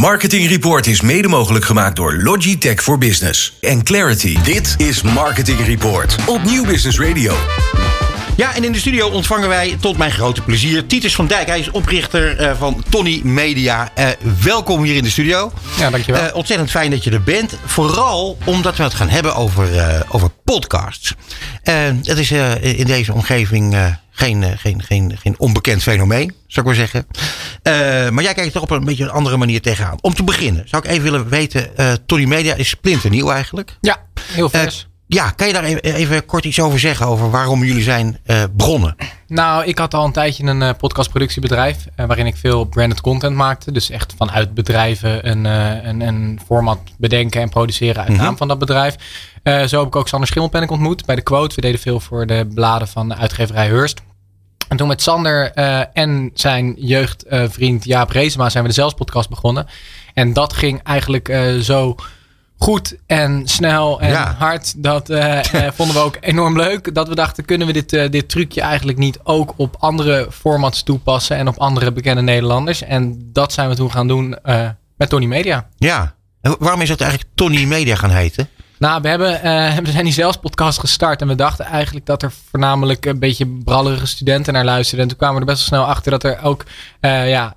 Marketing Report is mede mogelijk gemaakt door Logitech for Business en Clarity. Dit is Marketing Report op Nieuw Business Radio. Ja, en in de studio ontvangen wij tot mijn grote plezier Titus van Dijk. Hij is oprichter eh, van Tony Media. Eh, welkom hier in de studio. Ja, dankjewel. Eh, ontzettend fijn dat je er bent. Vooral omdat we het gaan hebben over, over podcasts. Het is in deze omgeving geen, geen, geen, geen onbekend fenomeen, zou ik maar zeggen. Maar jij kijkt er op een beetje een andere manier tegenaan. Om te beginnen zou ik even willen weten. Tony Media is splinternieuw eigenlijk. ja, heel vers. Ja, kan je daar even, even kort iets over zeggen? Over waarom jullie zijn eh, begonnen? nou, ik had al een tijdje een eh, podcastproductiebedrijf. eh, waarin ik veel branded content maakte. Dus echt vanuit bedrijven een, een, een format bedenken en produceren uit Mhm. naam van dat bedrijf. Zo heb ik ook Sander Schimmelpenninck ontmoet bij de Quote. We deden veel voor de bladen van de uitgeverij Hearst. En toen met Sander en zijn jeugdvriend Jaap Reesema zijn we de Zelfs podcast begonnen. En dat ging eigenlijk zo goed en snel en Ja. hard. Dat eh, eh, vonden we ook enorm leuk. Dat we dachten, kunnen we dit, eh, dit trucje eigenlijk niet ook op andere formats toepassen en op andere bekende Nederlanders? En dat zijn we toen gaan doen met Tony Media. Ja. En waarom is het eigenlijk Tony Media gaan heten? Nou, we, hebben, we zijn die zelfs podcast gestart. En we dachten eigenlijk dat er voornamelijk een beetje brallerige studenten naar luisterden. En toen kwamen we er best wel snel achter dat er ook ja,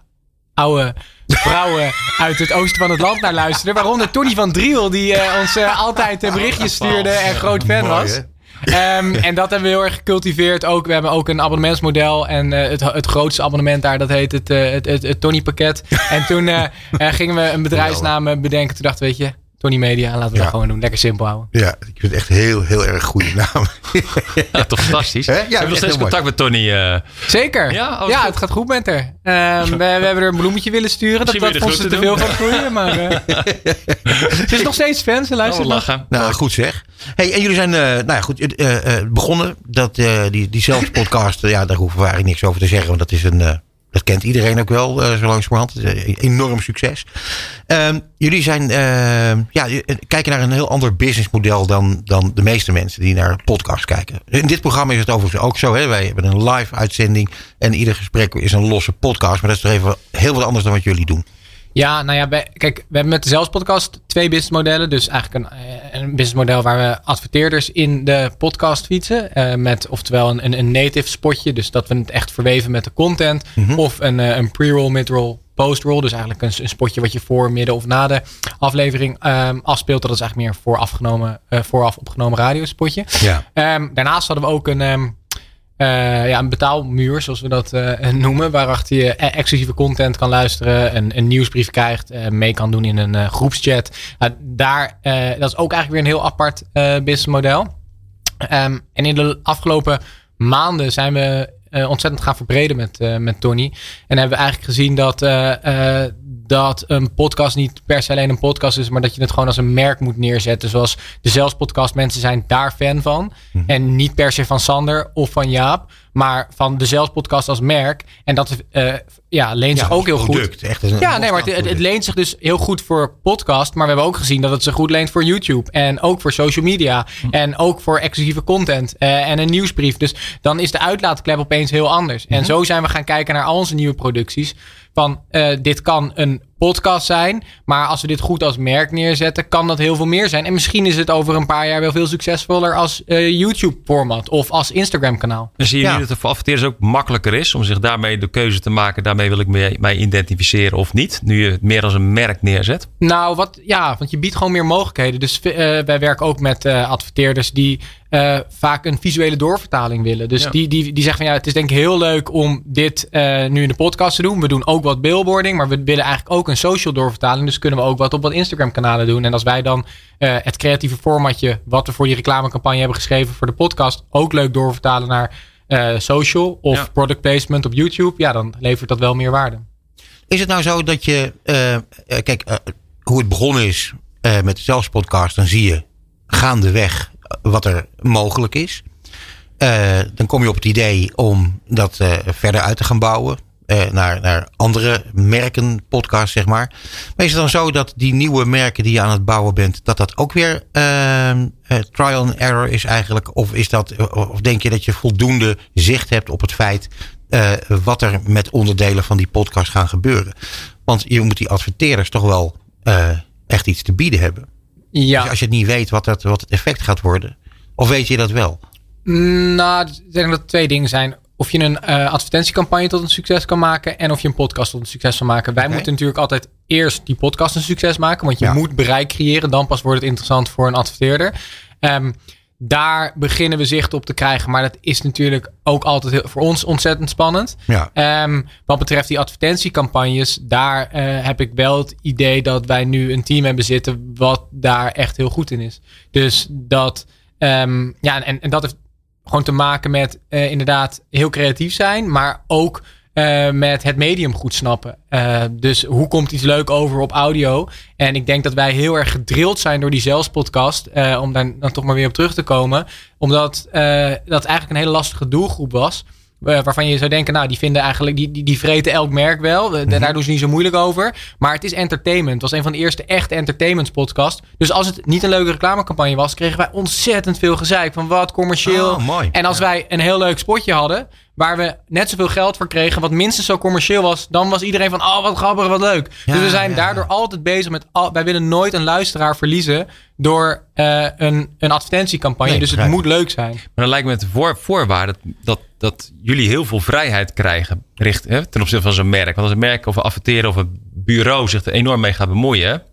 oude vrouwen uit het oosten van het land naar luisterden. Waaronder Tony van Driel, die eh, ons eh, altijd eh, berichtjes stuurde en groot fan was. Ehm, en dat hebben we heel erg gecultiveerd ook. We hebben ook een abonnementsmodel. En het, het grootste abonnement daar, dat heet het, het, het, het Tony pakket. En toen gingen we een bedrijfsnaam bedenken. Toen dachten we, weet je, Tony Media, laten we Ja. dat gewoon doen. Lekker simpel houden. Ja, ik vind het echt heel, heel erg goede naam. Ja, toch fantastisch. Hè? Ja, Heb je echt nog steeds mooi. contact met Tony? eh, Zeker. Ja? Oh, ja, goed. het gaat goed met haar. Ehm, we, we hebben er een bloemetje willen sturen. Dat, Misschien dat vond ze te veel van groeien. Maar eh, ze is nog steeds fan. Ze oh, luistert nog. lachen. nou, goed zeg. Hey, en jullie zijn, eh, nou ja, goed, eh, eh, begonnen. Dat, eh, die, die zelfs podcast, ja, daar hoeven we eigenlijk niks over te zeggen. Want dat is een, eh, dat kent iedereen ook wel, eh zo langzamerhand. Is een enorm succes. Ehm, jullie zijn, ehm, ja, eh, kijken naar een heel ander businessmodel dan, dan de meeste mensen die naar podcasts kijken. In dit programma is het overigens ook zo. Hè? Wij hebben een live uitzending en ieder gesprek is een losse podcast. Maar dat is toch even heel wat anders dan wat jullie doen. Ja, nou ja, bij- kijk, we hebben met de Zelfs podcast twee businessmodellen. Dus eigenlijk een, eh, een businessmodel waar we adverteerders in de podcast fietsen. eh, met oftewel een, een, een native spotje. Dus dat we het echt verweven met de content. Of een, eh, een pre-roll, mid-roll, post-roll. Dus eigenlijk een, een spotje wat je voor, midden of na de aflevering ehm, afspeelt. Dat is eigenlijk meer vooraf, genomen, eh, vooraf opgenomen radiospotje. Ja. Ehm, daarnaast hadden we ook een, ehm, eh, ja, een betaalmuur, zoals we dat eh, noemen. Waarachter je eh, exclusieve content kan luisteren. Een, een nieuwsbrief krijgt. eh, mee kan doen in een groepschat. Nou, daar, dat is ook eigenlijk weer een heel apart businessmodel. Ehm, en in de afgelopen maanden zijn we ontzettend gaan verbreden met, met Tony. En hebben we eigenlijk gezien dat, dat een podcast niet per se alleen een podcast is, maar dat je het gewoon als een merk moet neerzetten. Zoals de Zelfs podcast, mensen zijn daar fan van. En niet per se van Sander of van Jaap, maar van de Zelfs podcast als merk. En dat eh, ja, leent zich ook heel goed. product, Echt een Ja, nee, maar het, leent zich dus heel goed voor podcast. Maar we hebben ook gezien dat het zich goed leent voor YouTube. En ook voor social media. En ook voor exclusieve content. eh, en een nieuwsbrief. Dus dan is de uitlaatklep opeens heel anders. En zo zijn we gaan kijken naar al onze nieuwe producties. Van eh, dit kan een podcast zijn. Maar als we dit goed als merk neerzetten, kan dat heel veel meer zijn. En misschien is het over een paar jaar wel veel succesvoller als eh, YouTube-format. Of als Instagram-kanaal. En zie je Ja. nu dat het voor adverteerders ook makkelijker is om zich daarmee de keuze te maken. Daarmee wil ik me- mij identificeren of niet. Nu je het meer als een merk neerzet. Nou, wat, ja, want je biedt gewoon meer mogelijkheden. Dus eh, wij werken ook met eh, adverteerders die eh, vaak een visuele doorvertaling willen. Dus Ja. die, die, die zeggen van ja, het is denk ik heel leuk om dit eh, nu in de podcast te doen. We doen ook wat billboarding, maar we willen eigenlijk ook een social doorvertaling. Dus kunnen we ook wat op wat Instagram kanalen doen. En als wij dan eh, het creatieve formatje wat we voor die reclamecampagne hebben geschreven voor de podcast ook leuk doorvertalen naar eh, social of Ja. product placement op YouTube, ja, dan levert dat wel meer waarde. Is het nou zo dat je, eh, eh, kijk, hoe het begonnen is eh, met de zelfspodcast, dan zie je gaandeweg wat er mogelijk is. Eh, dan kom je op het idee om dat eh, verder uit te gaan bouwen. Eh, naar, naar andere merken, podcasts, zeg maar. Maar is het dan zo dat die nieuwe merken die je aan het bouwen bent, dat dat ook weer ehm, eh, trial and error is eigenlijk? Of, is dat, of denk je dat je voldoende zicht hebt op het feit eh, wat er met onderdelen van die podcast gaan gebeuren? Want je moet die adverteerders toch wel echt iets te bieden hebben. Ja. Dus als je het niet weet wat, dat, wat het effect gaat worden. Of weet je dat wel? Nou, ik denk dat er twee dingen zijn. Of je een uh, advertentiecampagne tot een succes kan maken. En of je een podcast tot een succes kan maken. Wij moeten natuurlijk altijd eerst die podcast een succes maken. Want je Ja. moet bereik creëren. Dan pas wordt het interessant voor een adverteerder. Ehm, daar beginnen we zicht op te krijgen. Maar dat is natuurlijk ook altijd heel- voor ons ontzettend spannend. Ja. Ehm, wat betreft die advertentiecampagnes, daar eh, heb ik wel het idee dat wij nu een team hebben zitten wat daar echt heel goed in is. Dus dat, ehm, ja, en, en dat heeft gewoon te maken met eh, inderdaad heel creatief zijn, maar ook eh, met het medium goed snappen. Eh, dus hoe komt iets leuk over op audio? En ik denk dat wij heel erg gedrild zijn door die zelfspodcast, om daar dan toch maar weer op terug te komen. Omdat dat eigenlijk een hele lastige doelgroep was. Eh, waarvan je zou denken, nou, die vinden eigenlijk, die, die, die vreten elk merk wel. Eh, Daar doen ze niet zo moeilijk over. Maar het is entertainment. Het was een van de eerste echte entertainment podcast. Dus als het niet een leuke reclamecampagne was, kregen wij ontzettend veel gezeik. Van wat commercieel. Oh. En als wij een heel leuk spotje hadden, waar we net zoveel geld voor kregen, wat minstens zo commercieel was, dan was iedereen van, oh, wat grappig, wat leuk. Ja, dus we zijn ja, daardoor altijd bezig met, al, wij willen nooit een luisteraar verliezen door eh, een, een advertentiecampagne. Nee, dus het moet leuk zijn. Maar dan lijkt me het voor, voorwaarde dat, dat jullie heel veel vrijheid krijgen richt, hè, ten opzichte van zo'n merk. Want als een merk of een adverteren of een bureau zich er enorm mee gaat bemoeien,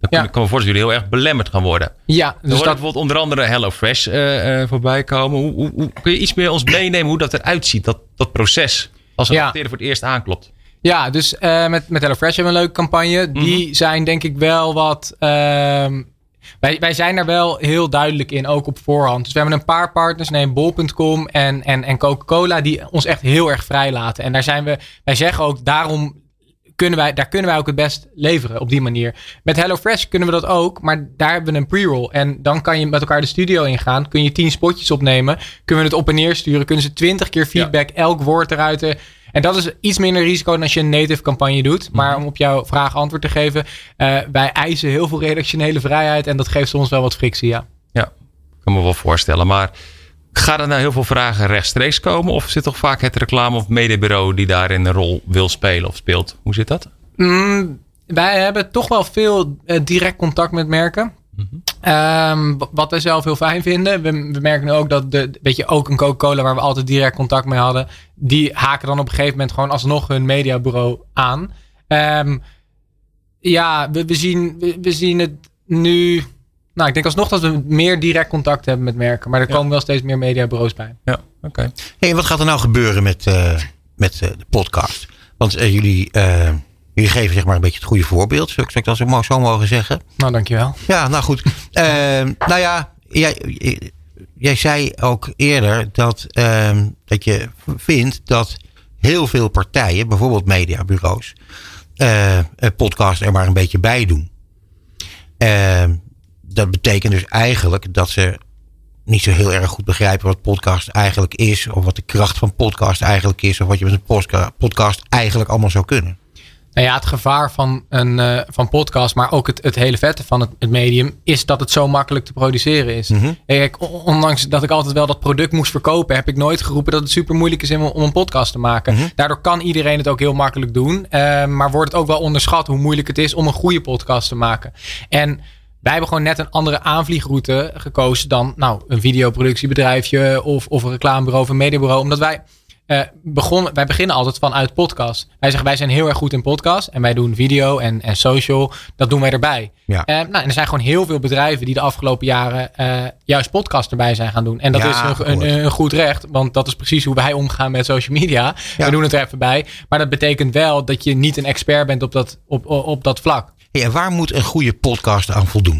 dan Ja. kan ik me voorstellen dat jullie heel erg belemmerd gaan worden. Ja, Dus dat bijvoorbeeld onder andere HelloFresh eh voorbij komen. Hoe, hoe, hoe- kun je iets meer ons meenemen hoe dat eruit ziet, dat, dat proces? Als een Ja. voor het eerst aanklopt. Ja, dus eh, met, met HelloFresh hebben we een leuke campagne. Die zijn denk ik wel wat... ehm, wij, wij zijn daar wel heel duidelijk in, ook op voorhand. Dus we hebben een paar partners, neem bol.com en, en, en Coca-Cola, die ons echt heel erg vrij laten. En daar zijn we, wij zeggen ook, daarom kunnen wij, daar kunnen wij ook het best leveren op die manier. Met HelloFresh kunnen we dat ook, maar daar hebben we een pre-roll. En dan kan je met elkaar de studio ingaan, kun je tien spotjes opnemen, kunnen we het op en neer sturen, kunnen ze twintig keer feedback, elk woord eruit. En dat is iets minder risico dan als je een native campagne doet. Maar om op jouw vraag antwoord te geven, eh, wij eisen heel veel redactionele vrijheid en dat geeft soms wel wat frictie, ja. Ja, ik kan me wel voorstellen. Maar gaan er nou heel veel vragen rechtstreeks komen? Of zit toch vaak het reclame- of mediebureau die daarin een rol wil spelen of speelt? Hoe zit dat? Mm, wij hebben toch wel veel eh, direct contact met merken. Ehm, w- wat wij zelf heel fijn vinden. We, we merken nu ook dat de, weet je, ook een Coca-Cola waar we altijd direct contact mee hadden. Die haken dan op een gegeven moment gewoon alsnog hun mediabureau aan. Ehm, ja, we, we, zien, we, we zien het nu. Nou, ik denk alsnog dat we meer direct contact hebben met merken. Maar er komen wel steeds meer mediabureaus bij. Ja, oké. Hey, wat gaat er nou gebeuren met, eh, met eh, de podcast? Want eh, jullie, eh, jullie geven zeg maar een beetje het goede voorbeeld. Zou ik, zou ik dat zo, zo mogen zeggen? Nou, dankjewel. Ja, nou goed. Ehm, nou ja, jij, jij zei ook eerder dat, ehm, dat je vindt dat heel veel partijen, bijvoorbeeld mediabureaus, eh, een podcast er maar een beetje bij doen. Dat betekent dus eigenlijk dat ze niet zo heel erg goed begrijpen wat podcast eigenlijk is, of wat de kracht van podcast eigenlijk is, of wat je met een podcast eigenlijk allemaal zou kunnen. Nou ja, het gevaar van een eh, van podcast, maar ook het, het hele vette van het, het medium, is dat het zo makkelijk te produceren is. Kijk, on- ondanks dat ik altijd wel dat product moest verkopen, heb ik nooit geroepen dat het super moeilijk is om, om een podcast te maken. Mhm. Daardoor kan iedereen het ook heel makkelijk doen. eh, maar wordt het ook wel onderschat hoe moeilijk het is om een goede podcast te maken. En wij hebben gewoon net een andere aanvliegroute gekozen dan nou, een videoproductiebedrijfje of, of een reclamebureau of een mediabureau. Omdat wij eh, begonnen, wij beginnen altijd vanuit podcast. Wij zeggen wij zijn heel erg goed in podcast en wij doen video en, en social. Dat doen wij erbij. Ja. Eh, nou, en er zijn gewoon heel veel bedrijven die de afgelopen jaren eh, juist podcast erbij zijn gaan doen. En dat Ja, is een, een, een goed recht, want dat is precies hoe wij omgaan met social media. Ja. We doen het er even bij. Maar dat betekent wel dat je niet een expert bent op dat, op, op, op dat vlak. En waar moet een goede podcast aan voldoen?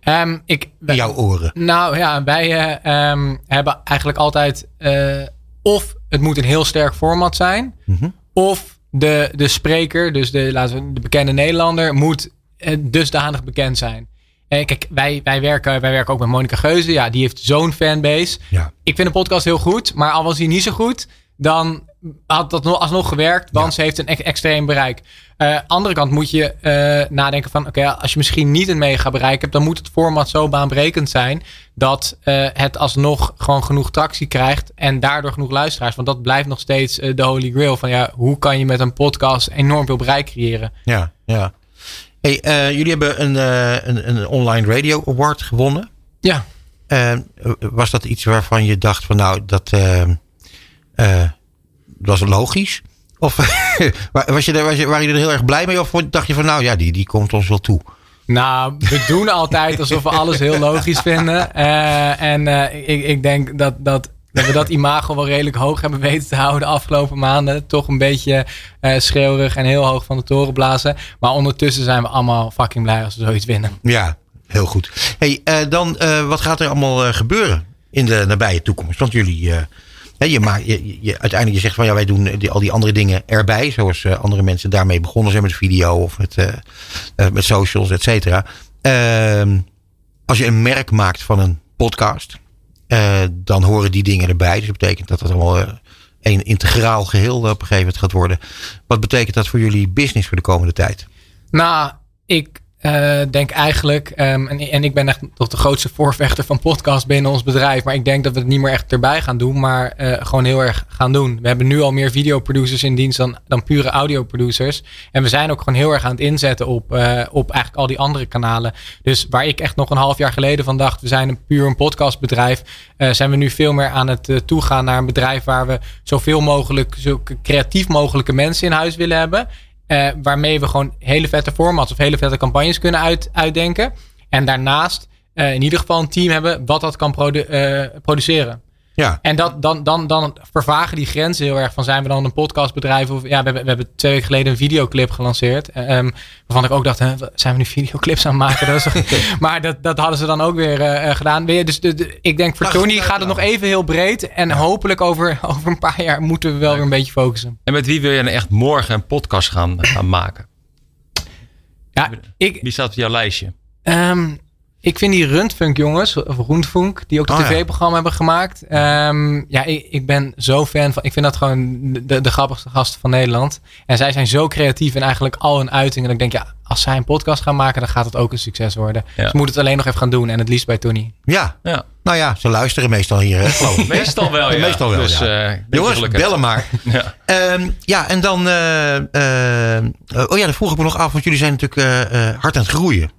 Ehm, ik, In jouw oren. Nou ja, wij eh, ehm, hebben eigenlijk altijd eh, of het moet een heel sterk format zijn, Mhm. of de, de spreker, dus de, laten we, de bekende Nederlander, moet eh, dusdanig bekend zijn. Kijk, wij, wij, werken, wij werken ook met Monica Geuze. Ja, die heeft zo'n fanbase. Ja. Ik vind de podcast heel goed, maar al was hij niet zo goed, dan had dat nog- alsnog gewerkt, want ze heeft een ex- extreem bereik. Eh andere kant moet je eh, nadenken van, oké, als je misschien niet een mega bereik hebt, dan moet het format zo baanbrekend zijn dat eh, het alsnog gewoon genoeg tractie krijgt en daardoor genoeg luisteraars. Want dat blijft nog steeds de holy grail van, ja, hoe kan je met een podcast enorm veel bereik creëren? Ja, ja. Hey, jullie hebben een, een, een online radio award gewonnen. Ja, was dat iets waarvan je dacht van nou, dat eh, was logisch? Of was je er, was je, waren jullie er heel erg blij mee? Of dacht je van nou ja, die, die komt ons wel toe? Nou, we doen altijd alsof we alles heel logisch vinden. Eh, en eh, ik, ik denk dat, dat, dat we dat imago wel redelijk hoog hebben weten te houden de afgelopen maanden. Toch een beetje eh schreeuwerig en heel hoog van de toren blazen. Maar ondertussen zijn we allemaal fucking blij als we zoiets winnen. Ja, heel goed. Hey, dan wat gaat er allemaal gebeuren in de nabije toekomst? Want jullie, hè, je maakt, je, je, uiteindelijk je zegt van ja, wij doen die, al die andere dingen erbij, zoals eh, andere mensen daarmee begonnen zijn met video of met, eh, eh, met socials, et cetera. Ehm, als je een merk maakt van een podcast, dan horen die dingen erbij. Dus dat betekent dat het allemaal een integraal geheel op een gegeven moment gaat worden. Wat betekent dat voor jullie business voor de komende tijd? Nou, ik eh, denk eigenlijk, ehm, en, en ik ben echt toch de grootste voorvechter van podcast binnen ons bedrijf, maar ik denk dat we het niet meer echt erbij gaan doen, maar eh, gewoon heel erg gaan doen. We hebben nu al meer videoproducers in dienst dan, dan pure audioproducers. En we zijn ook gewoon heel erg aan het inzetten op, eh, op eigenlijk al die andere kanalen. Dus waar ik echt nog een half jaar geleden van dacht, we zijn een puur een podcastbedrijf, zijn we nu veel meer aan het toegaan naar een bedrijf waar we zoveel mogelijk, zo creatief mogelijke mensen in huis willen hebben. Eh, waarmee we gewoon hele vette formats of hele vette campagnes kunnen uit, uitdenken. En daarnaast eh, in ieder geval een team hebben wat dat kan eh, produceren. Ja, En dat, dan, dan, dan vervagen die grenzen heel erg van zijn we dan een podcastbedrijf of ja, we hebben, we hebben twee weken geleden een videoclip gelanceerd. eh, ehm, waarvan ik ook dacht, hè, zijn we nu videoclips aan het maken? Dat toch- maar dat, dat hadden ze dan ook weer eh, eh, gedaan. Weer, dus de, de- ik denk voor Tony gaat het nog even heel breed. En hopelijk over, over een paar jaar moeten we wel weer een beetje focussen. En met wie wil je nou echt morgen een podcast gaan, gaan maken? Ja, ik, Wie staat op jouw lijstje? Ehm, ik vind die Rundfunk jongens, of Roentfunk, die ook het Oh, ja. tv-programma hebben gemaakt. Ehm, ja, ik, ik ben zo fan van. Ik vind dat gewoon de, de grappigste gasten van Nederland. En zij zijn zo creatief in eigenlijk al hun uitingen. Dat ik denk, ja, als zij een podcast gaan maken, dan gaat het ook een succes worden. Ja. Ze moeten het alleen nog even gaan doen. En het liefst bij Tony. ja. Ja, Nou ja, ze luisteren meestal hier, hè, geloof ik. meestal wel. Ja. Meestal wel, Dus, ja. eh, Jongens, gelukkig. bellen maar. Ja. Ehm, ja, en dan... eh, eh, oh ja, dat vroeg ik me nog af, want jullie zijn natuurlijk eh, eh, hard aan het groeien.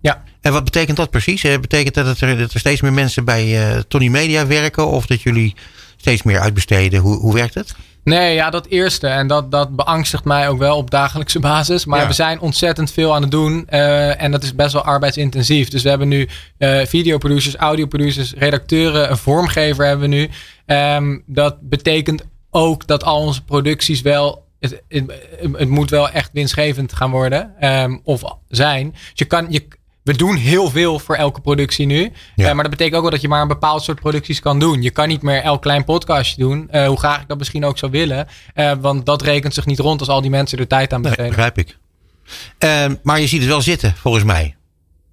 Ja. En wat betekent dat precies? Eh, betekent dat, er, dat er steeds meer mensen bij eh, Tony Media werken? Of dat jullie steeds meer uitbesteden? Hoe, hoe werkt het? Nee, ja, dat eerste. En dat, dat beangstigt mij ook wel op dagelijkse basis. Maar Ja. we zijn ontzettend veel aan het doen. eh, en dat is best wel arbeidsintensief. Dus we hebben nu eh videoproducers, audioproducers, redacteuren, een vormgever hebben we nu. Ehm, dat betekent ook dat al onze producties wel. Het, het, het moet wel echt winstgevend gaan worden. ehm, of zijn. Dus je kan. Je, we doen heel veel voor elke productie nu. Ja. Eh, maar dat betekent ook wel dat je maar een bepaald soort producties kan doen. Je kan niet meer elk klein podcastje doen. eh, hoe graag ik dat misschien ook zou willen. Eh, want dat rekent zich niet rond als al die mensen er tijd aan Nee, besteden. begrijp ik. Ehm, maar je ziet het wel zitten, volgens mij.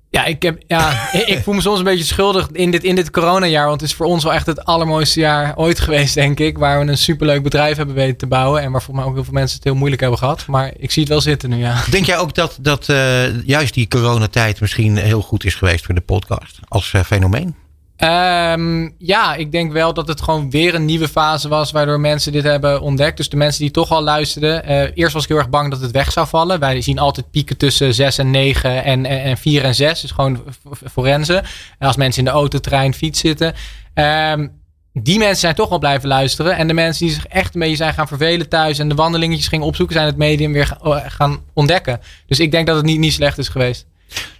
Ja, ik, heb, ja ik, voel me soms een beetje schuldig in dit, in dit coronajaar. Want het is voor ons wel echt het allermooiste jaar ooit geweest, denk ik. Waar we een superleuk bedrijf hebben weten te bouwen. En waar volgens mij ook heel veel mensen het heel moeilijk hebben gehad. Maar ik zie het wel zitten nu, ja. Denk jij ook dat, dat eh, juist die coronatijd misschien heel goed is geweest voor de podcast? Als eh, fenomeen? Ehm, ja, ik denk wel dat het gewoon weer een nieuwe fase was waardoor mensen dit hebben ontdekt. Dus de mensen die toch al luisterden. eh, eerst was ik heel erg bang dat het weg zou vallen. Wij zien altijd pieken tussen 6 en 9 en, en, en 4 en 6. Dus gewoon forensen. En als mensen in de auto, trein, fiets zitten. Ehm, die mensen zijn toch wel blijven luisteren. En de mensen die zich echt beetje zijn gaan vervelen thuis. En de wandelingetjes gingen opzoeken, zijn het medium weer oh, gaan ontdekken. Dus ik denk dat het niet, niet slecht is geweest.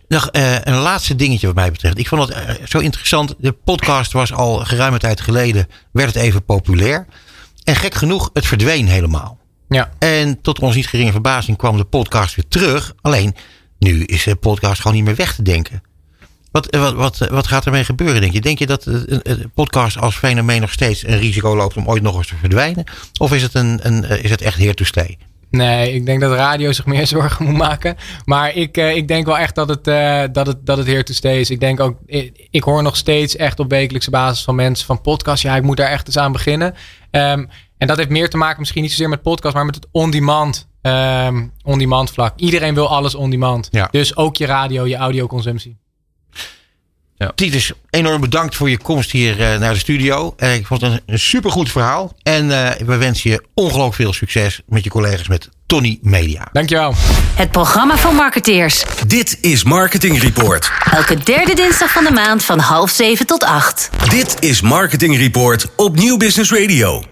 Nog eh, een laatste dingetje wat mij betreft. Ik vond het eh, zo interessant. De podcast was al geruime tijd geleden. Werd het even populair. En gek genoeg, het verdween helemaal. Ja. En tot ons niet geringe verbazing kwam de podcast weer terug. Alleen, nu is de podcast gewoon niet meer weg te denken. Wat, eh, wat, wat, wat gaat ermee gebeuren, denk je? Denk je dat een een podcast als fenomeen nog steeds een risico loopt om ooit nog eens te verdwijnen? Of is het, een, een, is het echt here to stay? Nee, ik denk dat radio zich meer zorgen moet maken. Maar ik, eh, ik denk wel echt dat het, eh, dat, het, dat het here to stay is. Ik denk ook, ik, ik hoor nog steeds echt op wekelijkse basis van mensen van podcast. Ja, ik moet daar echt eens aan beginnen. Ehm, En dat heeft meer te maken misschien niet zozeer met podcast, maar met het on-demand um, on-demand vlak. Iedereen wil alles on-demand. Ja. Dus ook je radio, je audioconsumptie. Ja. Titus, enorm bedankt voor je komst hier uh, naar de studio. Uh, ik vond het een, een supergoed verhaal. En uh, we wensen je ongelooflijk veel succes met je collega's met Tony Media. Dankjewel. Het programma van marketeers. Dit is Marketing Report. Elke derde dinsdag van de maand van half zeven tot acht. Dit is Marketing Report op Nieuw Business Radio.